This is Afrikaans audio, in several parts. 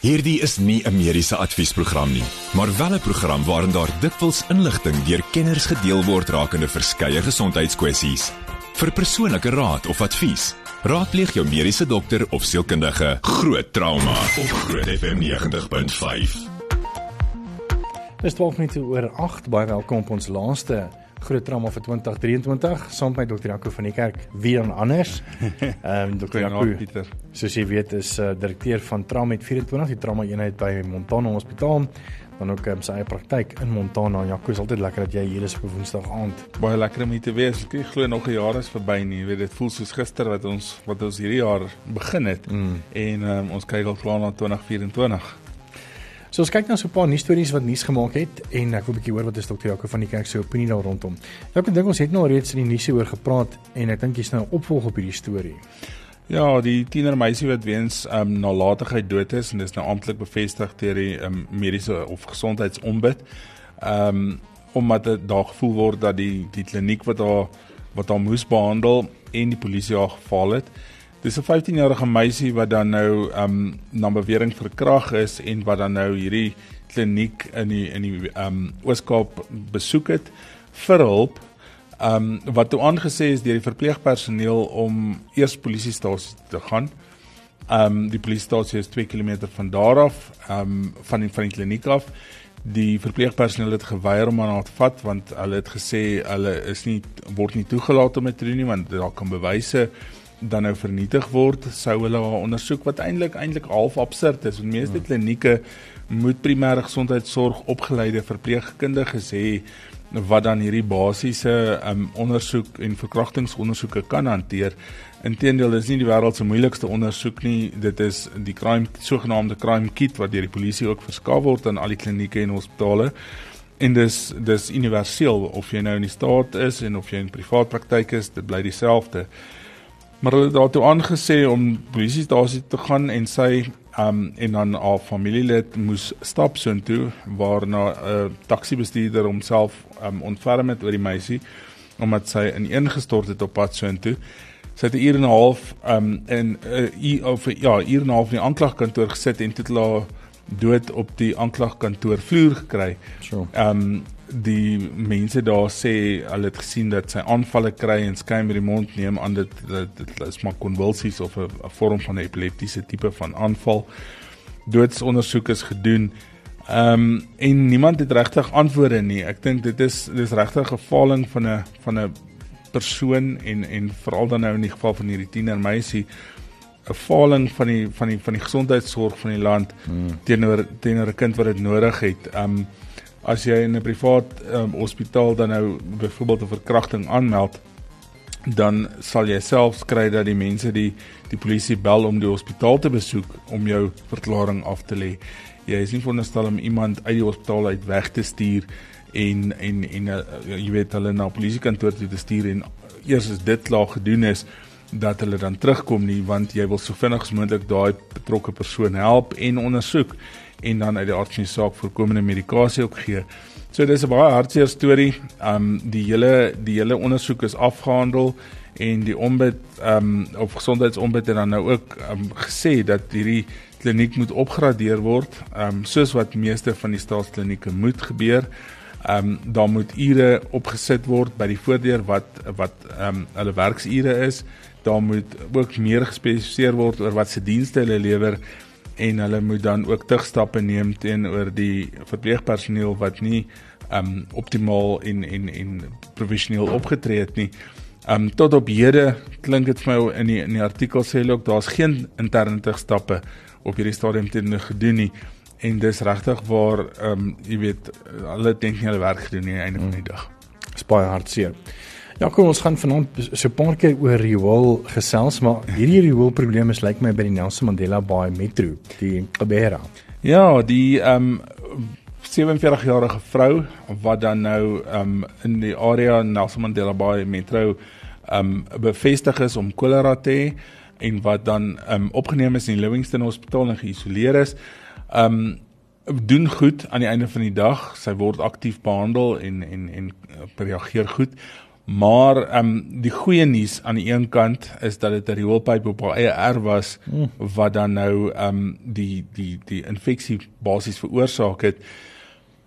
Hierdie is nie 'n mediese adviesprogram nie, maar wel 'n program waarin daar dikwels inligting deur kenners gedeel word rakende verskeie gesondheidskwessies. Vir persoonlike raad of advies, raadpleeg jou mediese dokter of sielkundige. Groot trauma op Groot FM 90.5. Dis 12 minute oor 8. Baie welkom op ons laaste groot trauma vir 2023 saam met Dr. Jaco van die kerk. Wie dan anders? Ehm um, Dr. Jaco Pieter. Soos jy weet is uh, direkteur van Trauma met 24 die trauma eenheid by Montana Hospitaal dan ook um, sy eie praktyk in Montana. Jaco is altyd lekker dat jy hier is op Woensdag aand. Baie lekker om hier te wees. Ek glo nog 'n jaar is verby nie. Jy weet dit voel soos gister wat ons wat ons hierdie jaar begin het mm. en um, ons kyk al klaar na 2024. So ons kyk nou so 'n paar nuus stories wat nuus gemaak het en ek wil 'n bietjie hoor wat is dokter Jaco van die kerk se opinie daar rondom. Ek dink ons het nou reeds in die nuus oor gepraat en ek dink jy's nou opvolg op hierdie storie. Ja, die tiener meisie wat weens um, nalatigheid dood is en dis nou amptelik bevestig deur die um, mediese of gesondheidsombud. Ehm um, omdat dit daar gevoel word dat die die kliniek wat haar wat haar moes behandel en die polisie haar geval het. Dis 'n 15-jarige meisie wat dan nou ehm um, na bewering verkrag is en wat dan nou hierdie kliniek in die in die ehm um, Ooskaap besoek het vir hulp. Ehm um, wat toe aangesê is deur die verpleegpersoneel om eers polisiestasie te gaan. Ehm um, die polisiestasie is 2 km van daar af, ehm um, van die van die kliniek af. Die verpleegpersoneel het geweier om haar te vat want hulle het gesê hulle is nie word nie toegelaat om dit te doen nie want daar kan bewyse dan nou vernietig word, sou hulle haar ondersoek wat eintlik eintlik half absurd is. Want meeste hmm. klinieke moet primêre gesondheidsorg opgeleide verpleegkundiges hê wat dan hierdie basiese um, ondersoek en verkrachtingsondersoeke kan hanteer. Inteendeel is nie die wêreld se moeilikste ondersoek nie. Dit is die crime sogenaamde crime kit wat deur die polisie ook verskaf word aan al die klinieke en hospitale. En dis dis universeel of jy nou in die staat is en of jy in privaat praktyk is, dit bly dieselfde. Maar hulle het daartoe aangesê om polisiestasie te gaan en sy um en dan haar familielid moes stap soontoe waarna 'n uh, taxi bestuurder homself um ontferm het oor die meisie omdat sy ineengestort het op pad soontoe. Sy het 'n uur en 'n half um in 'n uh, of ja, uur en 'n half in die aanklagkantoor gesit en toe haar dood op die aanklagkantoor vloer gekry. So. Um die mense daar sê hulle het gesien dat sy aanvalle kry en skyn met die mond neem aan dit dit is maar konvulsies of 'n vorm van 'n epileptiese tipe van aanval. Doodsondersoek is gedoen. Ehm um, en niemand het regtig antwoorde nie. Ek dink dit is dis regtig 'n gevaling van 'n van 'n persoon en en veral dan nou in die geval van hierdie tiener meisie 'n faling van die van die van die gesondheidsorg van die land hmm. teenoor teenoor 'n kind wat dit nodig het. Ehm um, as jy in 'n privaat um, hospitaal dan nou byvoorbeeld 'n verkrachting aanmeld dan sal jy self kry dat die mense die die polisie bel om die hospitaal te besoek om jou verklaring af te lê. Jy is nie veronderstel om iemand uit die hospitaal uit weg te stuur en en en uh, jy weet hulle na polisiekantoor toe te stuur en eers as dit klaar gedoen is dat hulle dan terugkom nie want jy wil so vinnig as moontlik daai betrokke persoon help en ondersoek en dan uit die aard van die saak voorkomende medikasie ook gee. So dis 'n baie hartseer storie. Um die hele die hele ondersoek is afgehandel en die ombud um of gesondheidsombud het dan nou ook um gesê dat hierdie kliniek moet opgradeer word, um soos wat meeste van die staatsklinieke moet gebeur. Um daar moet ure opgesit word by die voordeur wat wat um hulle werksure is. Daar moet ook meer gespesifiseer word oor wat se dienste hulle lewer en hulle moet dan ook terugstappe neem teenoor die verpleegpersoneel wat nie um optimaal en en en professioneel opgetree het nie. Um tot op hede klink dit vir my in die in die artikel sê hulle ook daar's geen interne terugstappe op hierdie stadium teenoor gedoen nie en dis regtig waar um jy weet hulle dink nie hulle werk gedoen nie aan die einde van die dag. Dis baie hartseer. Ja, kom ons gaan vanaand so 'n paar keer oor Riool gesels, maar hierdie Riool probleem is lyk like my by die Nelson Mandela Bay Metro, die Gebera. Ja, die ehm um, 47-jarige vrou wat dan nou ehm um, in die area Nelson Mandela Bay Metro ehm um, bevestig is om kolera te hê en wat dan ehm um, opgeneem is in die Livingston Hospitaal en geïsoleer is. Ehm um, doen goed aan die einde van die dag. Sy word aktief behandel en en en reageer goed Maar ehm um, die goeie nuus aan die een kant is dat dit 'n rioolpyp op haar eie erf was mm. wat dan nou ehm um, die die die infeksie basies veroorsaak het.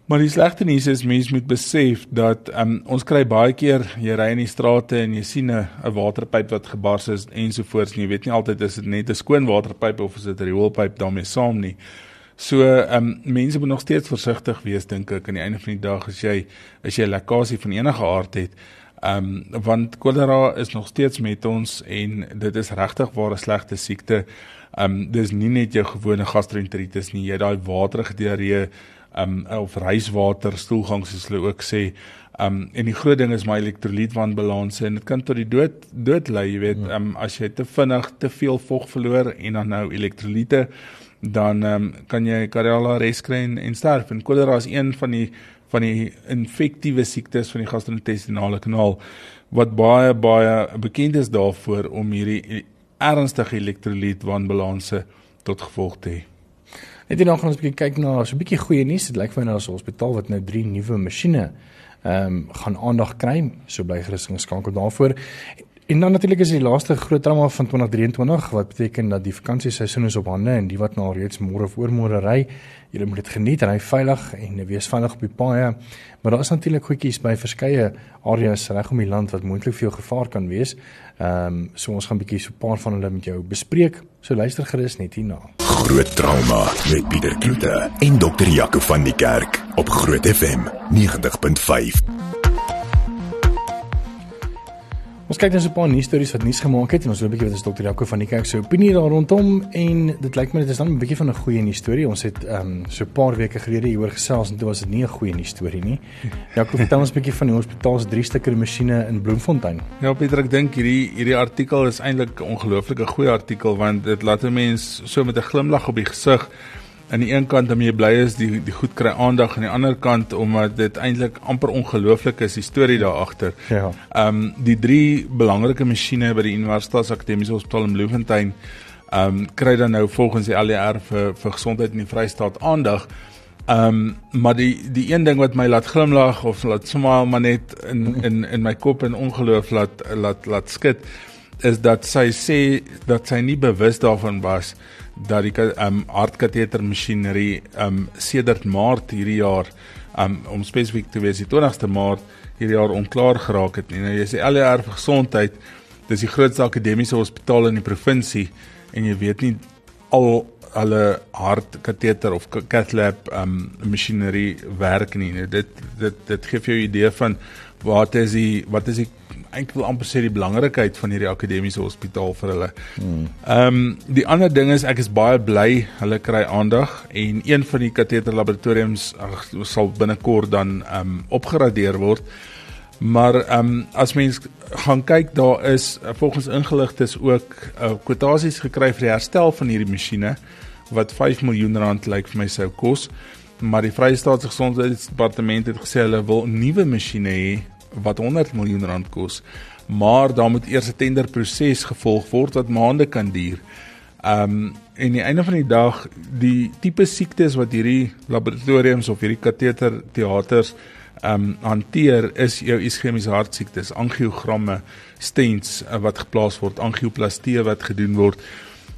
Maar die slegte nuus is mense moet besef dat um, ons kry baie keer jy ry in die strate en jy sien 'n 'n waterpyp wat gebars is ensovoorts en jy weet nie altyd is dit net 'n skoon waterpyp of is dit 'n rioolpyp daarmee saam nie. So ehm um, mense moet nog steeds versigtig wees dink ek aan die einde van die dag as jy as jy 'n lekkasie van enige aard het. Ehm um, want kolera is nog steeds met ons en dit is regtig waar 'n slegte siekte. Ehm um, dis nie net jou gewone gastroenteritis nie, jy daai waterige diarree um of reiswater stoelgang soos hulle ook sê. Um en die groot ding is my elektrolytwanbalanse en dit kan tot die dood dood lei, jy weet, um as jy te vinnig te veel vog verloor en dan nou elektrolyte dan um kan jy kardiale arrest kry en, en sterf. En kolera is een van die van die infektiewe siektes van die gastro-intestinale kanaal wat baie baie bekend is daarvoor om hierdie ernstige elektrolytwanbalanse tot gevolg te hê. Net hierna gaan ons 'n bietjie kyk na so 'n bietjie goeie nuus. Dit lyk vir my na 'n hospitaal wat nou 3 nuwe masjiene ehm um, gaan aandag kry. So bly gerus geskakel daarvoor. En dan natuurlik is die laaste groot drama van 2023 wat beteken dat die vakansieseisoen is op hande en die wat nou reeds môre of oormôre ry, julle moet dit geniet, ry veilig en wees veilig op die paaie. Maar daar is natuurlik goedjies by verskeie areas reg om die land wat moontlik vir jou gevaar kan wees. Ehm um, so ons gaan bietjie so 'n paar van hulle met jou bespreek. So luister gerus net hierna. Groot trauma met Pieter Kloete en dokter Jaco van die Kerk op Groot FM 90.5. Ons kyk net so 'n paar nuus stories wat nuus gemaak het en ons wil 'n bietjie wat is dokter Jaco van die kerk se opinie daar rondom en dit lyk my dit is dan 'n bietjie van 'n goeie nuus storie. Ons het ehm um, so 'n paar weke gelede hieroor gesels en dit was dit nie 'n goeie nuus storie nie. Jaco, vertel ons 'n bietjie van die hospitaal se drie stukker masjiene in Bloemfontein. Ja, Pieter, ek dink hierdie hierdie artikel is eintlik 'n ongelooflike goeie artikel want dit laat 'n mens so met 'n glimlag op die gesig aan die een kant om jy bly is die die goed kry aandag aan die ander kant omdat dit eintlik amper ongelooflik is die storie daar agter. Ja. Ehm um, die drie belangrike masjiene by die Universitas Akademiese Hospitaal in Bloemfontein ehm um, kry dan nou volgens die ALR vir vir gesondheid in die Vrystaat aandag. Ehm um, maar die die een ding wat my laat glimlag of laat smile maar net in in in my kop en ongeloof laat laat laat skud is dat sy sê dat sy nie bewus daarvan was dat die um hartkateter masjinerie um sedert Maart hierdie jaar um om spesifiek te wees die 20ste Maart hierdie jaar onklaar geraak het. Nou jy sê LR vir gesondheid, dis die grootste akademiese hospitaal in die provinsie en jy weet nie al alle hartkateter of cath lab um masjinerie werk nie. Nou dit dit dit gee vir jou 'n idee van wat is die wat is die eintlik wil amper sê die belangrikheid van hierdie akademiese hospitaal vir hulle. Ehm um, die ander ding is ek is baie bly hulle kry aandag en een van die kateter laboratoriums ag sal binnekort dan ehm um, opgradeer word. Maar ehm um, as mens gaan kyk daar is volgens ingeligtes ook uh, kwotasies gekry vir die herstel van hierdie masjiene wat 5 miljoen rand lyk vir my sou kos. Maar die Vrye Staatse Gesondheidsdepartement het gesê hulle wil nuwe masjiene hê wat 100 miljoen rand kos, maar daar moet eers 'n tenderproses gevolg word wat maande kan duur. Um en die einde van die dag die tipe siektes wat hierdie laboratoriums of hierdie kateter teaters um hanteer is jou ischemiese hartsiektes, angiogramme, stents uh, wat geplaas word, angioplastie wat gedoen word.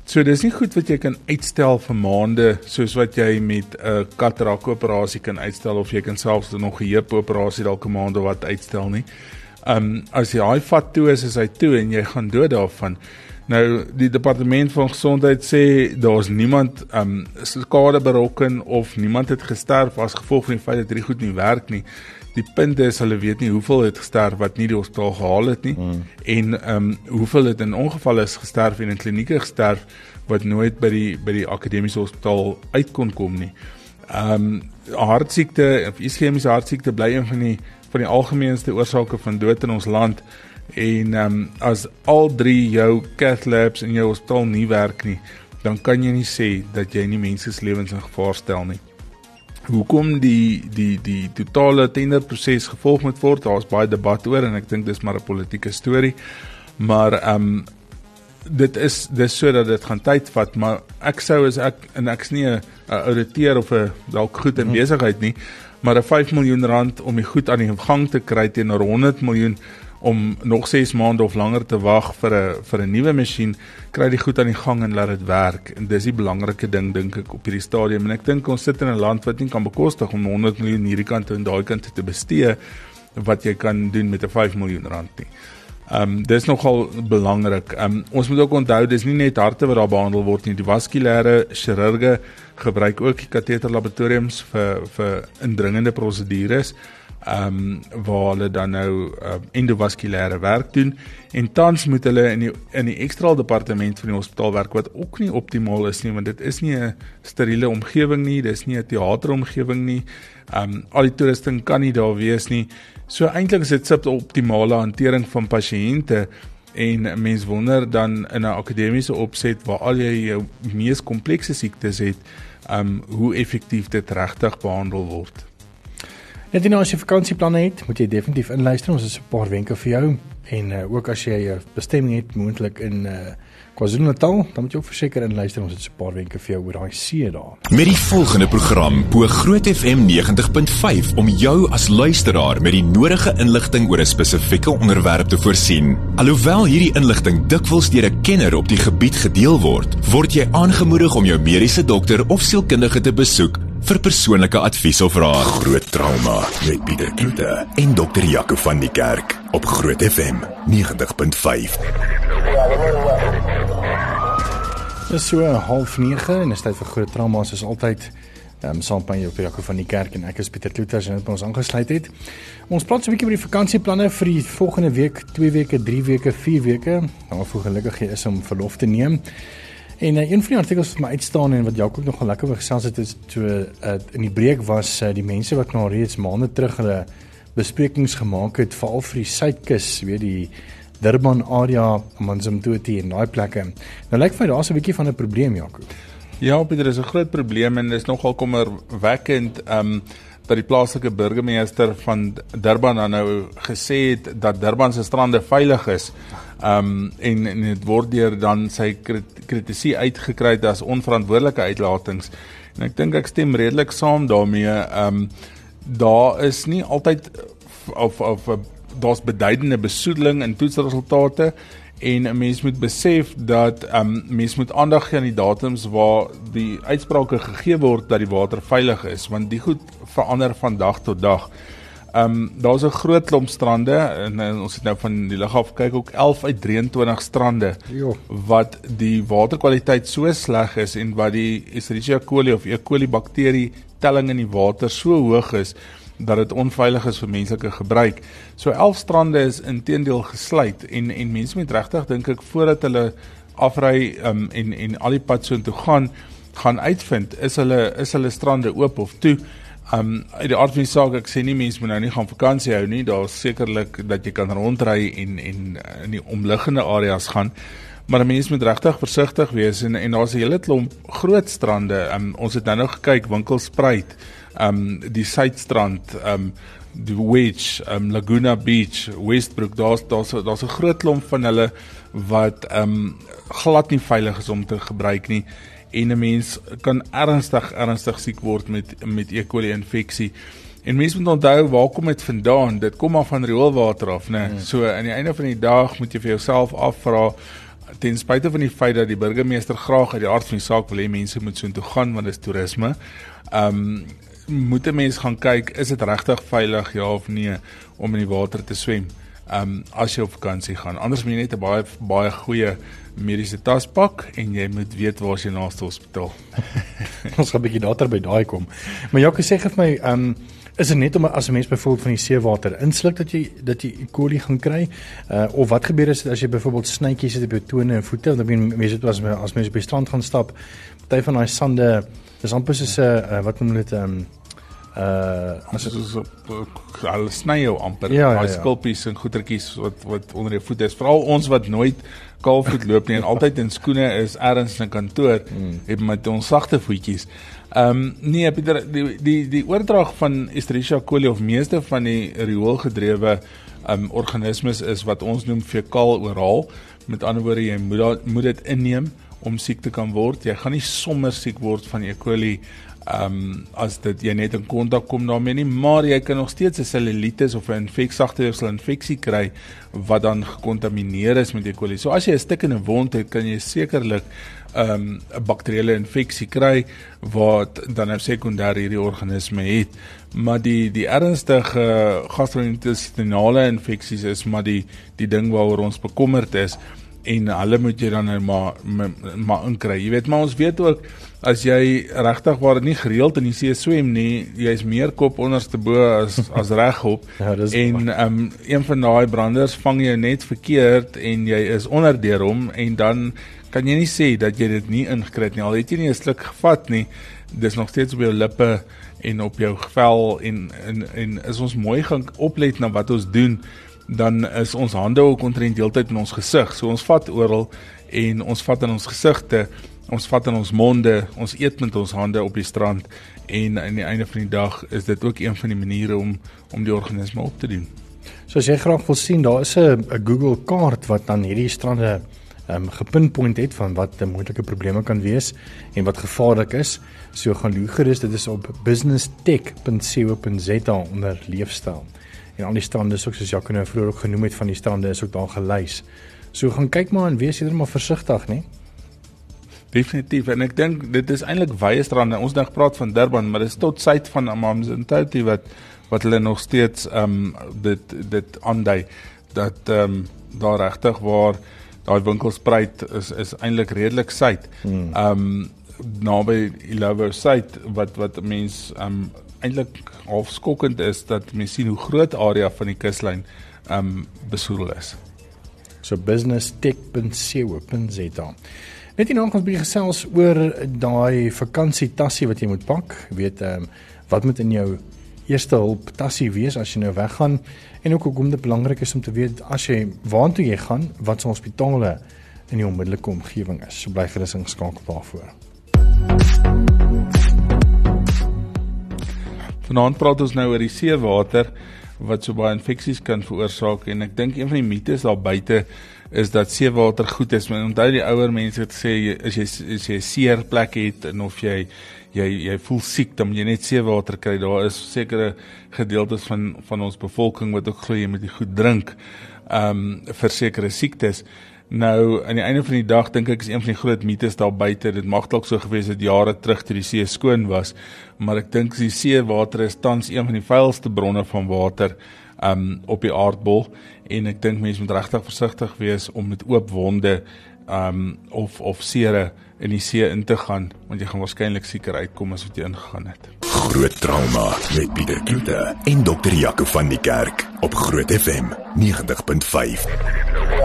So dis nie goed wat jy kan uitstel vir maande soos wat jy met 'n uh, katarak operasie kan uitstel of jy kan selfs nog 'n heup operasie dalk 'n maand of wat uitstel nie. Um as jy hy vat toe is, is hy toe en jy gaan dood daarvan. Nou die departement van gesondheid sê daar's niemand um skade berokken of niemand het gesterf as gevolg van die feit dat hierdie goed nie werk nie. Die punt is hulle weet nie hoeveel het gesterf wat nie die hospitaal gehaal het nie mm. en ehm um, hoeveel het in ongevalle is gesterf en in klinieke gesterf wat nooit by die by die akademiese hospitaal uit kon kom nie. Ehm um, hartsiekte of ischemiese hartsiekte bly een van die van die algemeenste oorsake van dood in ons land en ehm um, as al drie jou cath labs in jou hospitaal nie werk nie, dan kan jy nie sê dat jy nie mense se lewens in gevaar stel nie hoekom die die die totale tenderproses gevolg moet word. Daar's baie debat oor en ek dink dis maar 'n politieke storie. Maar ehm um, dit is dis sodat dit gaan tyd vat, maar ek sou as ek en ek's nie 'n ouditeur of 'n dalk goed in mhm. besigheid nie, maar 'n 5 miljoen rand om die goed aan die gang te kry teenoor 100 miljoen om nog 6 maande of langer te wag vir 'n vir 'n nuwe masjien, kry die goed aan die gang en laat dit werk. En dis die belangrike ding dink ek op hierdie stadium en ek dink ons sit in 'n land wat nie kan bekostig om 100 miljoen hierdie kant en daai kant te bestee wat jy kan doen met 'n 5 miljoen rand nie. Ehm um, dis nogal belangrik. Ehm um, ons moet ook onthou dis nie net harte wat daar behandel word nie. Die vaskulêre chirurge gebruik ook die kateter laboratoriums vir vir indringende prosedures um, waar hulle dan nou uh, endovaskulêre werk doen en tans moet hulle in die in die ekstra departement van die hospitaal werk wat ook nie optimaal is nie want dit is nie 'n steriele omgewing nie, dis nie 'n teateromgewing nie. Ehm um, al die toerusting kan nie daar wees nie. So eintlik is dit suboptimale hantering van pasiënte en mens wonder dan in 'n akademiese opset waar al jy jou mees komplekse siektes het, ehm um, hoe effektief dit regtig behandel word. Net nou as jy vakansieplanne het, moet jy definitief inluister. Ons het 'n paar wenke vir jou en uh, ook as jy 'n bestemming het moontlik in uh, KwaZulu-Natal, dan moet jy ook verseker inluister. Ons het 'n paar wenke vir jou oor daai see daar. Met die volgende program bo Groot FM 90.5 om jou as luisteraar met die nodige inligting oor 'n spesifieke onderwerp te voorsien. Alhoewel hierdie inligting dikwels deur 'n kenner op die gebied gedeel word, word jy aangemoedig om jou mediese dokter of sielkundige te besoek vir persoonlike advies of raad. Groot trauma met Pieter Kloete en dokter Jaco van die Kerk op Groot FM 90.5. Dit is so 09:30 en dit is tyd vir groot trauma soos altyd. Ehm um, saam met jou Jaco van die Kerk en ek is Pieter Kloete en dit ons aangesluit het. Ons praat so 'n bietjie oor die vakansieplanne vir die volgende week, 2 weke, 3 weke, 4 weke. Nou voor gelukkig jy is om verlof te neem. En uh, een van die artikels wat my uitstaan en wat Jakob nog lekker oor gesels het is toe uh, in die breek was uh, die mense wat nou reeds maande terug hulle besprekings gemaak het veral vir die suidkus, weet die Durban area, Manzimtoti en daai plekke. Nou lyk vir my daar's 'n bietjie van 'n probleem Jakob. Ja, Pieter, dis 'n groot probleem en dis nogal kommerwekkend. Um, dat die plaaslike burgemeester van Durban nou gesê het dat Durban se strande veilig is. Ehm um, en en dit word deur dan sy kritisie uitgekry as onverantwoordelike uitlatings. En ek dink ek stem redelik saam daarmee. Ehm um, daar is nie altyd of of daar's beduidende besoedeling in toetsresultate en 'n mens moet besef dat ehm um, mens moet aandag gee aan die datums waar die uitsprake gegee word dat die water veilig is want die goed verander van dag tot dag. Ehm um, daar's 'n groot klomp strande en, en ons het nou van die lug af kyk ook 11 uit 23 strande jo. wat die waterkwaliteit so sleg is en wat die Escherichia coli of E. coli bakterie telling in die water so hoog is dat dit onveilig is vir menslike gebruik. So 11 strande is intedeel gesluit en en mense moet regtig dink ek voordat hulle afry um, en en al die pad so intoe gaan gaan uitvind is hulle is hulle strande oop of toe. Um uit die aard van die saak ek sê nie mense moet nou nie gaan vakansie hou nie. Daar's sekerlik dat jy kan rondry en en in die omliggende areas gaan. Maar mense moet regtig versigtig wees en en daar's 'n hele klomp groot strande. Um ons het nou nog gekyk Winkelspruit, um die Suidstrand, um die Wedge, um Laguna Beach, Westbrook. Daar's daar's daar's 'n groot klomp van hulle wat um glad nie veilig is om te gebruik nie en 'n mens kan ernstig ernstig siek word met met E. coli infeksie. En mense moet onthou waar kom dit vandaan? Dit kom af van rioolwater af, né? Hmm. So aan die einde van die dag moet jy vir jouself afvra ten spyte van die feit dat die burgemeester graag uit die aard van die saak wil hê mense moet so intoe gaan want dit is toerisme. Um moet 'n mens gaan kyk, is dit regtig veilig ja of nee om in die water te swem? Um as jy op vakansie gaan. Anders moet jy net 'n baie baie goeie mediese tas pak en jy moet weet waar is jou naaste hospitaal. Ons gaan 'n bietjie later by daai kom. Maar Jacques sê vir my, ehm um, is dit net om as 'n mens byvoorbeeld van die seewater insluk dat jy dat jy E. coli gaan kry? Uh of wat gebeur as as jy byvoorbeeld snytjies het op jou tone en voete? Want ek meen mense dit was as mense op die strand gaan stap, party van daai sande, dis amper soos 'n uh, wat noem dit ehm um, uh as dit is al sny jou amper ja, ja, ja. skulpies en goetertjies wat wat onder jou voete is veral ons wat nooit kaalvoet loop nie en altyd in skoene is ergens in 'n kantoor mm. het met ons sagte voetjies. Ehm um, nee Pieter die die die oordrag van Escherichia coli of meeste van die rioolgedrewe um, organismes is wat ons noem fekaal oraal. Met ander woorde jy moet moet dit inneem om siek te kan word. Jy gaan nie sommer siek word van E. coli ehm um, as dit jy net in kontak kom daarmee nie, maar jy kan nog steeds 'n cellulitis of 'n infeksagteweefsel infeksie kry wat dan gekontamineer is met E. coli. So as jy 'n stikkende wond het, kan jy sekerlik ehm um, 'n bakterieële infeksie kry wat dan 'n sekondêre hierdie organisme het. Maar die die ernstige gastro-intestinale infeksies is maar die die ding waaroor ons bekommerd is en hulle moet jy dan nou maar maar inkry. Jy weet, maar ons weet ook as jy regtig waar nie gereeld in die see swem nie, jy's meer kop onderste bo as as regop. ja, en um, een van daai branders vang jou net verkeerd en jy is onder deur hom en dan kan jy nie sê dat jy dit nie ingekry het nie. Al het jy nie 'n sluk gevat nie, dis nog steeds op jou lippe en op jou vel en en en is ons mooi gaan oplet na wat ons doen dan is ons hande ook ontrent deeltyd in ons gesig. So ons vat oral en ons vat in ons gesigte, ons vat in ons monde, ons eet met ons hande op die strand en aan die einde van die dag is dit ook een van die maniere om om die organisme op te doen. So as jy graag wil sien, daar is 'n Google kaart wat dan hierdie strande ehm um, gepinpoint het van wat moontlike probleme kan wees en wat gevaarlik is. So gaan loer gerus, dit is op businesstech.co.za onder leefstyl en al die strande soos Jacques nou vroeër ook genoem het van die strande is ook daar gelys. So gaan kyk maar en wees eerder maar versigtig, né? Definitief en ek dink dit is eintlik wye strande. Ons dink praat van Durban, maar dit is tot suid van Amanzimtoti wat wat hulle nog steeds ehm um, dit dit aandui dat ehm um, daar regtig waar daai winkelspruit is is eintlik redelik suid. Hmm. Ehm um, naby Illovo suid wat wat mense ehm um, eintlik half skokkend is dat mense sien hoe groot area van die kuslyn ehm um, besoedel is. So businesstech.co.za. Net hier nou ons bietjie gesels oor daai vakansietassie wat jy moet pak. Weet ehm um, wat moet in jou eerste hulp tassie wees as jy nou weggaan en ook hoekom dit belangrik is om te weet as jy waartoe jy gaan, wat se hospitale in die onmiddellike omgewing is. So bly gerus ingeskakel daarvoor. Vanaand praat ons nou oor die seewater wat so baie infeksies kan veroorsaak en ek dink een van die mites daar buite is dat seewater goed is. Maar onthou die ouer mense het gesê as jy as jy seer plek het en of jy jy jy voel siek dan jy net seewater kry. Daar is sekere gedeeltes van van ons bevolking wat ook glo jy moet die goed drink. Ehm um, vir sekere siektes. Nou aan die einde van die dag dink ek is een van die groot mites daar buite. Dit mag dalk so gewees het jare terug toe die see skoon was, maar ek dink die seewater is tans een van die vuilste bronne van water um op die aardbol en ek dink mense moet regtig versigtig wees om met oop wonde um of of sere in die see in te gaan want jy gaan waarskynlik seker uitkom as wat jy ingegaan het. Groot trauma met Pieter Kloete en dokter Jaco van die Kerk op Groot FM 90.5.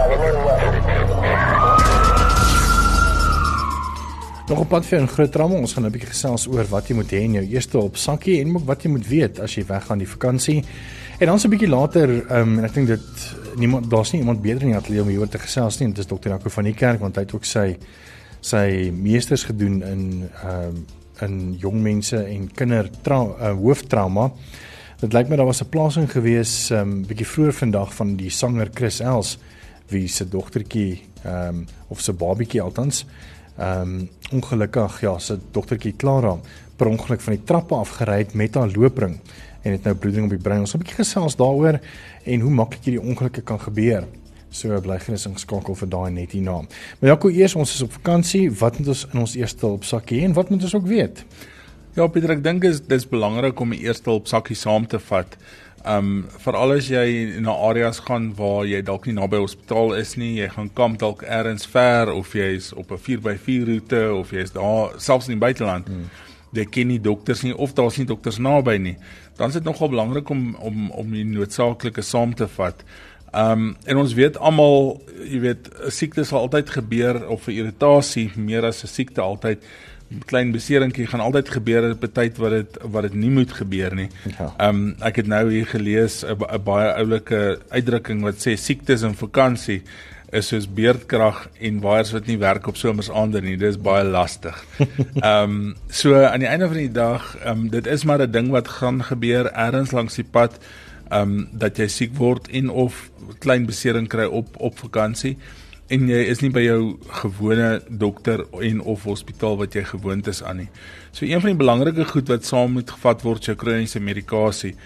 Nog op pad vir 'n groot trauma. Ons gaan 'n bietjie gesels oor wat jy moet hê in jou eerste op sakkie en ook wat jy moet weet as jy weggaan die vakansie. En dan so 'n bietjie later, um, en ek dink dit niemand daar's nie iemand beter in die ateljee om hieroor te gesels nie. Dit is dokter Jaco van die kerk want hy het ook sy sy meesters gedoen in ehm um, in jong mense en kinder uh, hooftrauma. Dit lyk my daar was 'n plasing gewees 'n um, bietjie vroeër vandag van die sanger Chris Els wie se dogtertjie ehm um, of se babietjie althans ehm um, ongelukkig ja, sy dogtertjie Clara per ongeluk van die trappe af gery het met haar loopring en het nou bloeding op die brein. Ons het 'n bietjie gesels daaroor en hoe maklik hierdie ongelukke kan gebeur. So bly gerus ingeskakel vir daai net hierna. Maar Jaco, eers ons is op vakansie, wat moet ons in ons eerste hulp sakkie en wat moet ons ook weet? Ja, Pieter, ek dink is dis belangrik om 'n eerste hulp sakkie saam te vat. Um veral as jy na areas gaan waar jy dalk nie naby hospitaal is nie, jy gaan kamp dalk elders ver of jy's op 'n 4x4 roete of jy's daar selfs in die buiteland. Hmm. Jy ken nie dokters nie of daar's nie dokters naby nie. Dan is dit nogal belangrik om om om die noodsaaklike saam te vat. Um en ons weet almal, jy weet, 'n siekte sal altyd gebeur of 'n irritasie meer as 'n siekte altyd klein beseringkie gaan altyd gebeur op 'n tyd wat dit wat dit nie moet gebeur nie. Ja. Ehm ja. um, ek het nou hier gelees 'n baie oulike uitdrukking wat sê siektes in vakansie is soos beerdkrag en waaiers wat nie werk op somersaande nie. Dis baie lastig. Ehm um, so aan die einde van die dag, ehm um, dit is maar 'n ding wat gaan gebeur ergens langs die pad ehm um, dat jy siek word en of klein besering kry op op vakansie. En jy is nie by jou gewone dokter en of hospitaal wat jy gewoond is aan nie. So een van die belangrike goed wat saam moet gevat word is jou kroniese medikasie.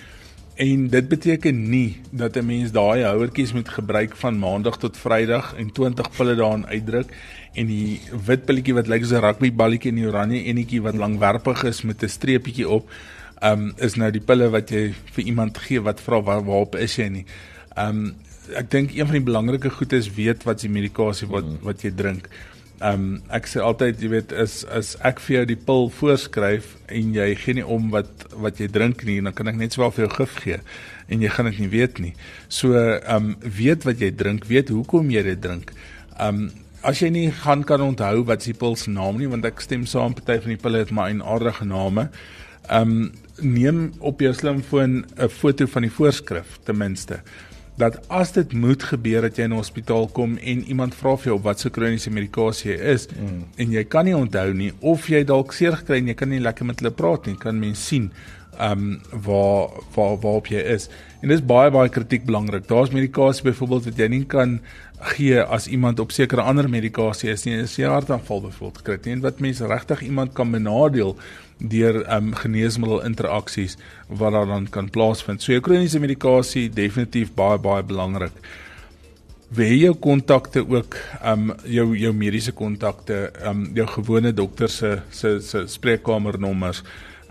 En dit beteken nie dat 'n mens daai houertjies moet gebruik van maandag tot vrydag en 20 pille daarin uitdruk en die wit pilletjie wat lyk soos 'n rugbyballetjie en die oranje enetjie wat langwerpig is met 'n streepietjie op, um is nou die pille wat jy vir iemand gee wat vra waar waarop is jy nie. Um ek dink een van die belangrike goed is weet wat die medikasie wat mm. wat jy drink. Um, ek sê altyd jy weet is is ek vir jou die pil voorskryf en jy gee nie om wat wat jy drink nie dan kan ek net swaar vir jou gif gee en jy gaan dit nie weet nie. So um, weet wat jy drink, weet hoekom jy dit drink. Um, as jy nie gaan kan onthou wat die pil se naam nie want ek stem saam party van die pille het maar 'n aardige name. Um, neem op jou slimfoon 'n foto van die voorskrif ten minste dat as dit moet gebeur dat jy in 'n hospitaal kom en iemand vra vir jou wat se kroniese medikasie jy is mm. en jy kan nie onthou nie of jy dalk seer gekry en jy kan nie lekker met hulle praat nie kan mens sien ehm um, waar waar waar op jy is. En dis baie baie kritiek belangrik. Daar's medikasie byvoorbeeld wat jy nie kan gee as iemand op sekere ander medikasie is nie 'n hartaanval byvoorbeeld gekry het en wat mense regtig iemand kan benadeel deur um, geneesmiddel interaksies wat daar dan kan plaasvind. So jou kroniese medikasie definitief baie baie belangrik. Wie jou kontakte ook um jou jou mediese kontakte, um jou gewone dokter se se se spreekkamernommers.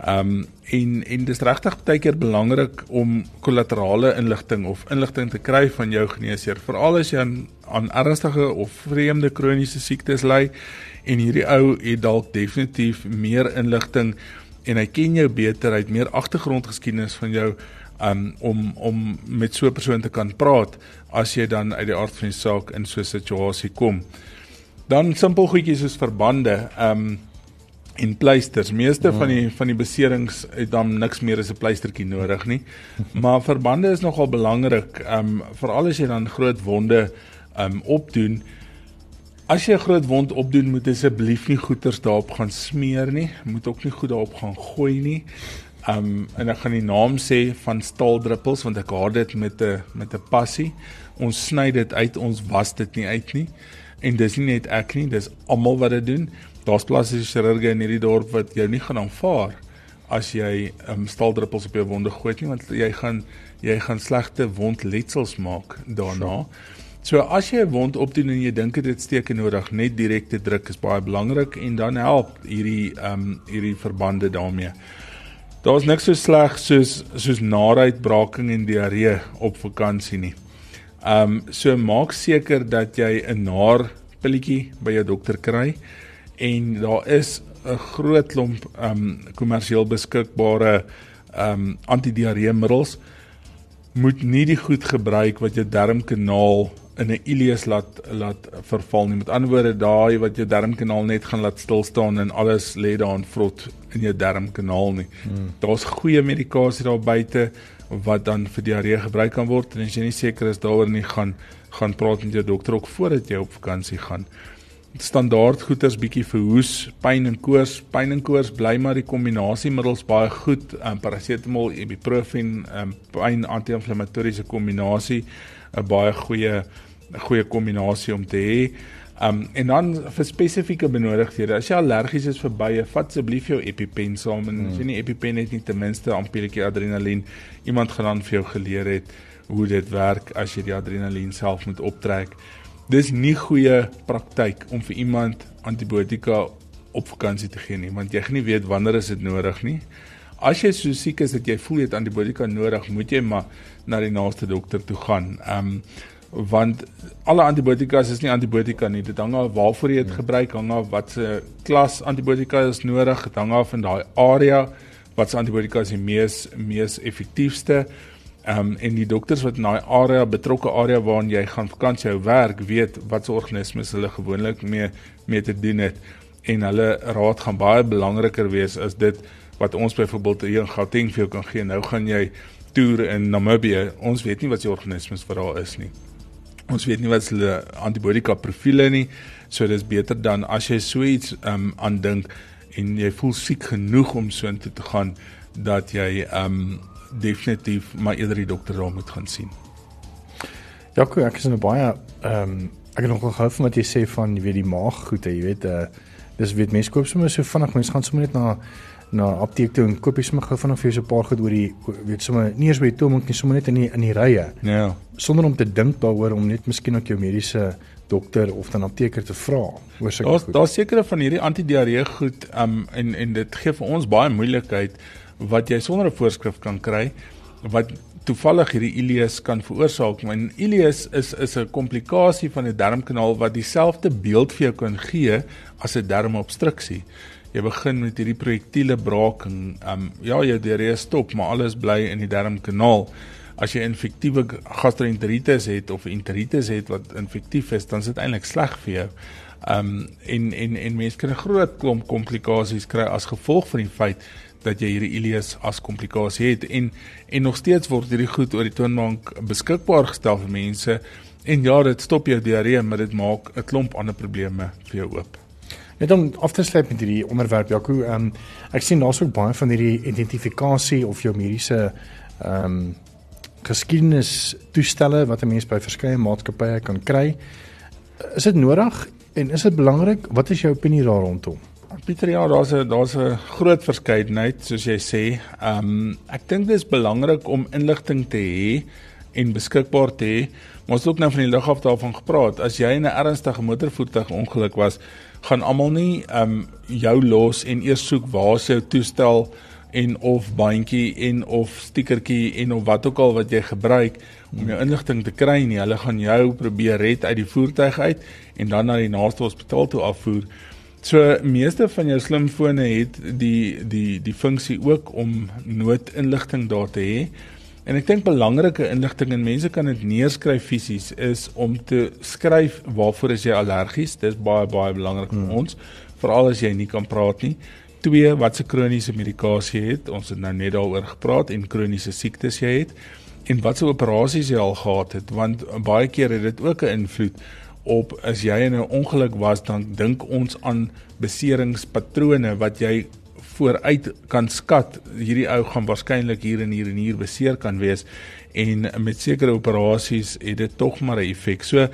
Um en en dis regtig baie keer belangrik om kollaterale inligting of inligting te kry van jou geneesheer, veral as jy aan aan ernstige of vreemde kroniese siektes ly en hierdie ou het dalk definitief meer inligting en hy ken jou beter, hy het meer agtergrondgeskiedenis van jou um, om om met so 'n persoon te kan praat as jy dan uit die aard van die saak in so 'n situasie kom. Dan simpel goedjies soos verbande, ehm um, en pleisters. Meeste mm. van die van die beserings het dan niks meer as 'n pleistertjie nodig nie. Maar verbande is nogal belangrik, ehm um, veral as jy dan groot wonde ehm um, opdoen. As jy 'n groot wond opdoen, moet asseblief nie goeters daarop gaan smeer nie. Moet ook nie goed daarop gaan gooi nie. Um en ek gaan die naam sê van staaldruppels want ek haat dit met 'n met 'n passie. Ons sny dit uit, ons was dit nie uit nie. En dis nie net ek nie, dis almal wat dit doen. Daar's plastiese chirurge in hierdie dorp wat jou nie gaan aanvaar as jy um staaldruppels op jou wonde gooi nie want jy gaan jy gaan slegte wondletsels maak daarna. So as jy 'n wond opdoen en jy dink dit steek nodig, net direkte druk is baie belangrik en dan help hierdie ehm um, hierdie verbande daarmee. Daar's niks so sleg soos soos naaruitbraking en diarree op vakansie nie. Ehm um, so maak seker dat jy 'n naar pilletjie by jou dokter kry en daar is 'n groot klomp ehm um, kommersieel beskikbare ehm um, antidiarreemiddels moet nie die goed gebruik wat jou darmkanaal in 'n ileus laat laat verval nie. Met ander woorde, daai wat jou darmkanaal net gaan laat stil staan en alles lê daar in vrot in jou darmkanaal nie. Hmm. Daar's goeie medikasie daar buite wat dan vir diarree gebruik kan word en as jy nie seker is daaroor nie, gaan gaan praat met jou dokter ook voordat jy op vakansie gaan. Standaard goeters bietjie vir hoes, pyn en koors. Pyn en koors bly maar die kombinasiemiddels baie goed. Um, parasetamol, ibuprofen, um, pyn anti-inflammatoriese kombinasie 'n baie goeie 'n goeie kombinasie om te hê. Um en dan vir spesifieke benodigdhede. As jy allergies is vir bye, vat asseblief jou EpiPen saam en as jy nie EpiPen het nie, ten minste 'n ampulletjie adrenalien. Iemand gaan dan vir jou geleer het hoe dit werk as jy die adrenalien self moet optrek. Dis nie goeie praktyk om vir iemand antibiotika op vakansie te gee nie, want jy gaan nie weet wanneer is dit nodig nie. As jy so siek is dat jy voel jy het antibiotika nodig, moet jy maar na die naaste dokter toe gaan. Ehm um, want alle antibiotika is nie antibiotika nie. Dit hang af waarvoor jy dit ja. gebruik, hang af wat se klas antibiotika is nodig, dit hang af van daai area wat se antibiotika is die mees mees effektiefste. Ehm um, en die dokters wat in daai area betrokke area waarin jy gaan vakansie hou werk, weet wat se organismes hulle gewoonlik mee mee te doen het en hulle raad gaan baie belangriker wees as dit wat ons byvoorbeeld hier in Gauteng vir jou kan gee. Nou gaan jy toer in Namibië. Ons weet nie wat se organismes vir daar is nie. Ons weet nie wat hulle antibiotika profile nie. So dis beter dan as jy so iets um aandink en jy voel siek genoeg om so intoe te gaan dat jy um definitief maar eerder die dokter daar moet gaan sien. Ja, ek is in 'n baie um ek het nog gehou van wat jy sê van jy weet die maag goed, jy weet uh dis weet mense koop sommer so vinnig, mense gaan sommer net na na apteek toe en koop jy sommer gou vinnig vir jou so 'n paar goed oor die weet sommer nie eers by die toonbank nie, sommer net in die in die rye. Ja. Sonder om te dink daaroor om net miskien ook jou mediese dokter of dan apteker te vra oor sulke goed. Daar's daar sekere van hierdie antidiarree goed um en en dit gee vir ons baie moeilikheid wat jy sonder 'n voorskrif kan kry wat toevallig hierdie ileus kan veroorsaak. En ileus is is 'n komplikasie van die darmkanaal wat dieselfde beeld vir jou kan gee as 'n darmobstruksie. Jy begin met hierdie projektiele braaking. Um ja, jou diarree stop, maar alles bly in die darmkanaal. As jy infektiewe gastroenteritis het of enteritis het wat infektief is, dan is dit eintlik sleg vir jou. Um en en en mense kan 'n groot klomp komplikasies kry as gevolg van die feit dat jy hierdie ileus as komplikasie het en en nog steeds word hierdie goed oor die toonbank beskikbaar gestel vir mense en ja dit stop jou diarree maar dit maak 'n klomp ander probleme vir jou oop. Net om af te sluit met hierdie onderwerp Jaco, ehm um, ek sien daar's ook baie van hierdie identifikasie of jou mediese ehm um, geskiedenis toestelle wat 'n mens by verskeie maatskappye kan kry. Is dit nodig en is dit belangrik? Wat is jou opinie daar rondom? Pieter ja, daar's 'n daar's 'n groot verskeidenheid soos jy sê. Ehm um, ek dink dit is belangrik om inligting te hê en beskikbaar te hê. Ons het ook nou van die lug af daarvan gepraat. As jy in 'n ernstige motorvoertuig ongeluk was, gaan almal nie ehm um, jou los en eers soek waar is jou toestel en of bandjie en of stikertjie en of wat ook al wat jy gebruik om jou inligting te kry nie. Hulle gaan jou probeer red uit die voertuig uit en dan na die naaste hospitaal toe afvoer. So meeste van jou slimfone het die die die funksie ook om noodinligting daar te hê. En ek dink belangrike inligting en mense kan dit neerskryf fisies is om te skryf waarvoor is jy allergies? Dis baie baie belangrik hmm. vir ons, veral as jy nie kan praat nie. Twee, wat se kroniese medikasie het? Ons het nou net daaroor gepraat en kroniese siektes jy het en wat se operasies jy al gehad het want baie keer het dit ook 'n invloed op as jy in 'n ongeluk was dan dink ons aan beseringspatrone wat jy vooruit kan skat hierdie ou gaan waarskynlik hier en hier en hier beseer kan wees en met sekere operasies het dit tog maar 'n effek. So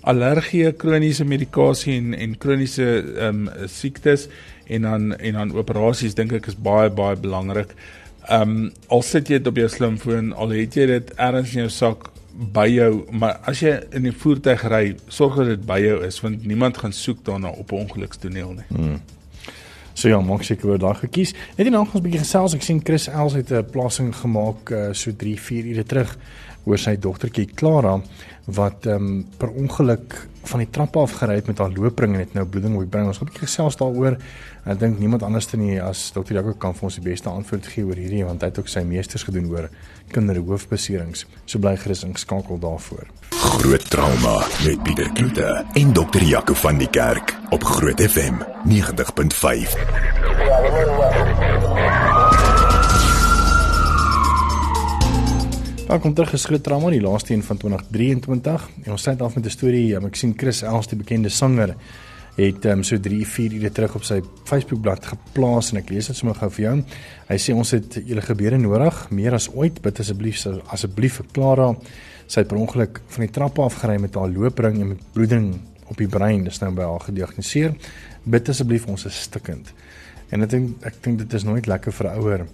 allergie, kroniese medikasie en en kroniese ehm um, siektes en dan en dan operasies dink ek is baie baie belangrik. Ehm um, al sit jy dit op jou slimfoon, al het jy dit ergens in jou sak by jou, maar as jy in die voertuig ry, sorg dat dit by jou is want niemand gaan soek daarna op 'n ongelukstoneel nie. Hmm. So ja, maak seker oor daai gekies. Net nou ons 'n bietjie gesels. Ek sien Chris Els het 'n plasing gemaak uh, so 3, 4 ure terug oor sy dogtertjie Clara wat ehm um, per ongeluk van die trap af gery het met haar loopring en het nou bloeding op die brein. Ons het 'n bietjie gesels daaroor. Ek dink niemand anders dan nie as Dr. Jaco kan vir ons die beste antwoord gee oor hierdie want hy het ook sy meesters gedoen oor kinderhoofbeserings. So bly gerus ingeskakel daarvoor. Groot trauma met Pieter Kloete en Dr. Jaco van die Kerk op Groot FM 90.5. Welkom terug geskryf trauma die laaste een van 2023 en ons sluit af met 'n storie. Ja, ek sien Chris Els die bekende sanger het um, so 3 4 ure terug op sy Facebookblad geplaas en ek lees dit sommer gou vir jou. Hy sê ons het julle gebeure nodig, meer as ooit. Bid asseblief asseblief vir Clara. Sy het per ongeluk van die trappe af gery met haar loopring en met bloeding op die brein. Dis nou by haar gediagnoseer. Bid asseblief ons is stikkend. En ek dink ek dink dit is nooit lekker vir 'n ouer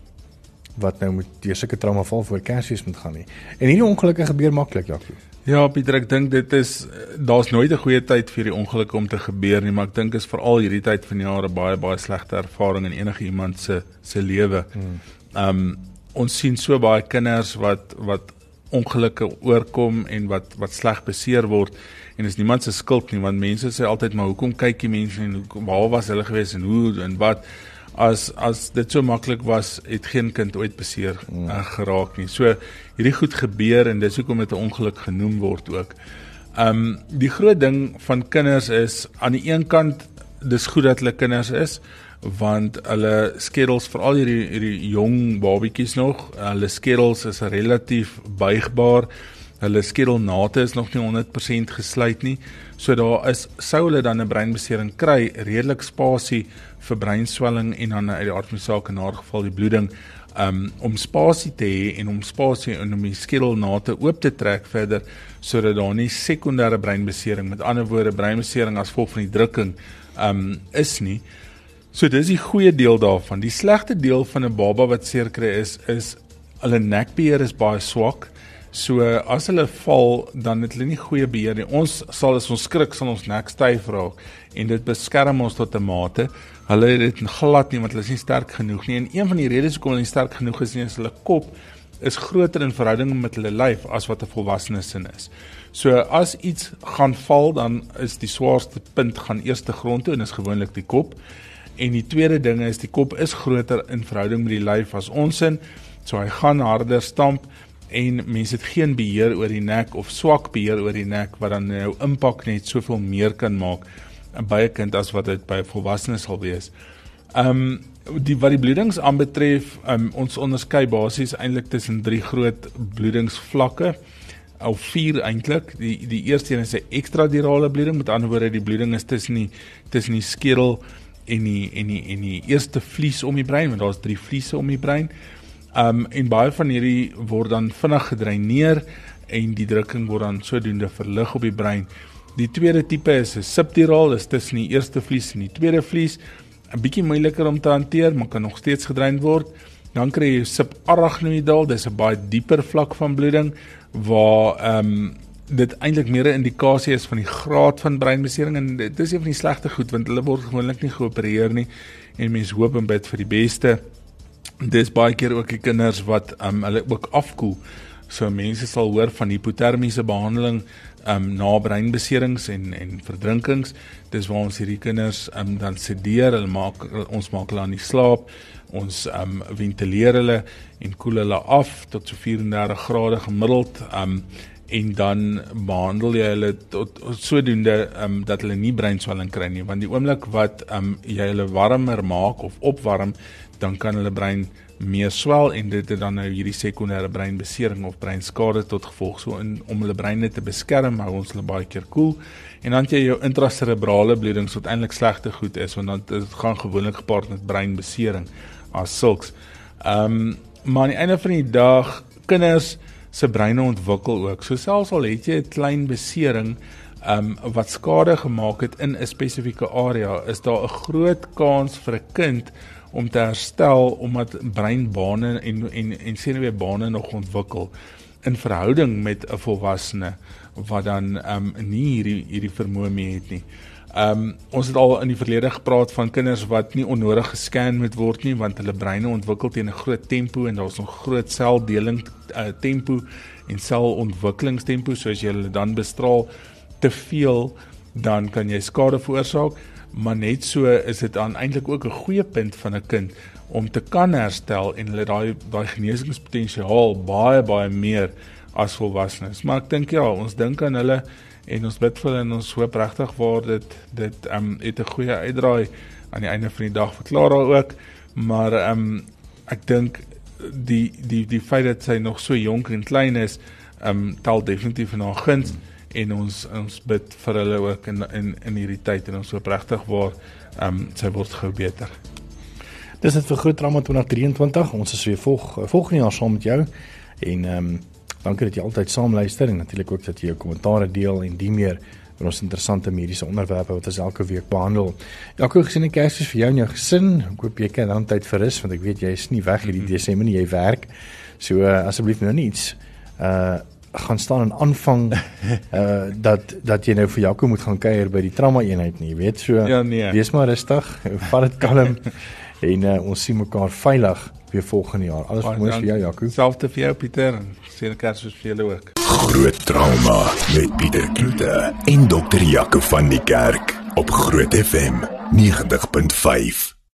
wat nou met deur sulke trauma val voor Kersfees moet gaan nie. En hierdie ongelukke gebeur maklik, Jaco. Ja, Pieter, ek dink dit is daar's nooit 'n goeie tyd vir die ongelukke om te gebeur nie, maar ek dink is veral hierdie tyd van die jaar 'n baie baie slegte ervaring in enige iemand se se lewe. Hmm. Ehm um, ons sien so baie kinders wat wat ongelukke oorkom en wat wat sleg beseer word en is niemand se skuld nie want mense sê altyd maar hoekom kyk die mense en hoe waar was hulle gewees en hoe en wat as as dit so maklik was, het geen kind ooit beseer mm. uh, geraak nie. So hierdie goed gebeur en dis hoekom dit 'n ongeluk genoem word ook. Um die groot ding van kinders is aan die een kant dis goed dat hulle kinders is want hulle skedels veral hierdie hierdie jong babatjies nog, hulle skedels is relatief buigbaar. Hulle skedelnate is nog nie 100% gesluit nie. So daar is sou hulle dan 'n breinbesering kry, redelik spasie vir breinswelling en dan uit die aard van saak in haar geval die bloeding um, om spasie te hê en om spasie in om die skedelnate oop te trek verder sodat daar nie sekondêre breinbesering met ander woorde breinbesering as gevolg van die drukking um, is nie. So dis die goeie deel daarvan. Die slegte deel van 'n baba wat seer kry is is hulle nekbeheer is baie swak. So as hulle val, dan het hulle nie goeie beheer nie. Ons sal as ons skrik sal ons nek styf raak en dit beskerm ons tot 'n mate. Hulle het dit glad nie want hulle is nie sterk genoeg nie. En een van die redes hoekom hulle nie sterk genoeg is nie is hulle kop is groter in verhouding met hulle lyf as wat 'n volwassene sin is. So as iets gaan val, dan is die swaarste punt gaan eers te grond toe en is gewoonlik die kop. En die tweede ding is die kop is groter in verhouding met die lyf as ons in. So hy gaan harder stamp en mense het geen beheer oor die nek of swak beheer oor die nek wat dan nou impak net soveel meer kan maak by 'n kind as wat dit by 'n volwassene sal wees. Um die wat die bloedings aanbetref, um ons onderskei basies eintlik tussen drie groot bloedingsvlakke of vier eintlik. Die die eerste een is 'n ekstradurale bloeding, met ander woorde die bloeding is tussen die tussen die skedel en die en die en die eerste vlies om die brein, want daar's drie vliese om die brein. Um en baie van hierdie word dan vinnig gedreineer en die drukking word dan sodoende verlig op die brein. Die tweede tipe is 'n subduraal, is tussen die eerste vlies en die tweede vlies. 'n Bietjie moeiliker om te hanteer, maar kan nog steeds gedrein word. Dan kry jy subarachnoidaal, dis 'n baie dieper vlak van bloeding waar ehm um, dit eintlik meer 'n indikasie is van die graad van breinbesering en dit is een van die slegte goed want hulle word gewoonlik nie geopereer nie en mense hoop en bid vir die beste dis baie keer ook die kinders wat um, hulle ook afkoel. So mense sal hoor van hipotermiese behandeling um na breinbeserings en en verdrinkings. Dis waar ons hierdie kinders um dan sedeer, hulle maak ons maak hulle aan die slaap. Ons um ventileer hulle en koel hulle af tot so 34 grade gemiddeld um en dan behandel jy hulle tot, tot sodoende um dat hulle nie breinswelling kry nie want die oomblik wat um jy hulle warmer maak of opwarm dan kan hulle brein meer swel en dit het dan nou hierdie sekondêre breinbesering of breinskade tot gevolg. So in om hulle breine te beskerm, hou ons hulle baie keer koel. Cool. En dan jy jou intraserebrale bloedings wat eintlik slegte goed is want dan dit gaan gewoonlik gepaard met breinbesering as sulks. Ehm um, maar aan die einde van die dag kinders se breine ontwikkel ook. So selfs al het jy 'n klein besering ehm um, wat skade gemaak het in 'n spesifieke area, is daar 'n groot kans vir 'n kind om te herstel omdat breinbane en en en senuweebane nog ontwikkel in verhouding met 'n volwassene wat dan ehm um, nie hierdie hierdie vermoë meer het nie. Ehm um, ons het al in die verlede gepraat van kinders wat nie onnodig gescan moet word nie want hulle breine ontwikkel teen 'n groot tempo en daar's nog groot seldeling uh, tempo en selontwikkelingstempo so as jy hulle dan bestraal te veel dan kan jy skade veroorsaak maar net so is dit dan eintlik ook 'n goeie punt van 'n kind om te kan herstel en hulle daai daai genesingspotensiaal baie baie meer as volwassenes. Maar ek dink ja, ons dink aan hulle en ons bid vir hulle en ons hoop regtig waar dit dit ehm um, het 'n goeie uitdraai aan die einde van die dag verklaar daar ook. Maar ehm um, ek dink die die die feit dat sy nog so jonk en klein is, ehm um, tel definitief in haar guns. Hmm en ons ons bid vir hulle ook in in in hierdie tyd en ons hoop regtig waar ehm um, sy word gou beter. Dis dit vir groot drama 2023. Ons is weer volg volgende jaar saam met jou en ehm um, dankie dat jy altyd saam luister en natuurlik ook dat jy jou kommentaare deel en die meer oor ons interessante mediese onderwerpe wat ons elke week behandel. Elke gesien 'n Kersfees vir jou en jou gesin. Ek hoop jy kan dan tyd vir rus want ek weet jy is nie weg hierdie mm -hmm. Desember nie, jy werk. So uh, asseblief nou niets uh gaan staan en aanvang uh dat dat jy nou vir Jaco moet gaan kuier by die trauma eenheid nie, weet so. Ja, nee. Wees maar rustig, vat dit kalm en uh, ons sien mekaar veilig weer volgende jaar. Alles mooi vir jou Jaco. Selfs vir jou Pieter en sien kers vir julle ook. Groot trauma met Pieter Kloete en dokter Jaco van die kerk op Groot FM 90.5.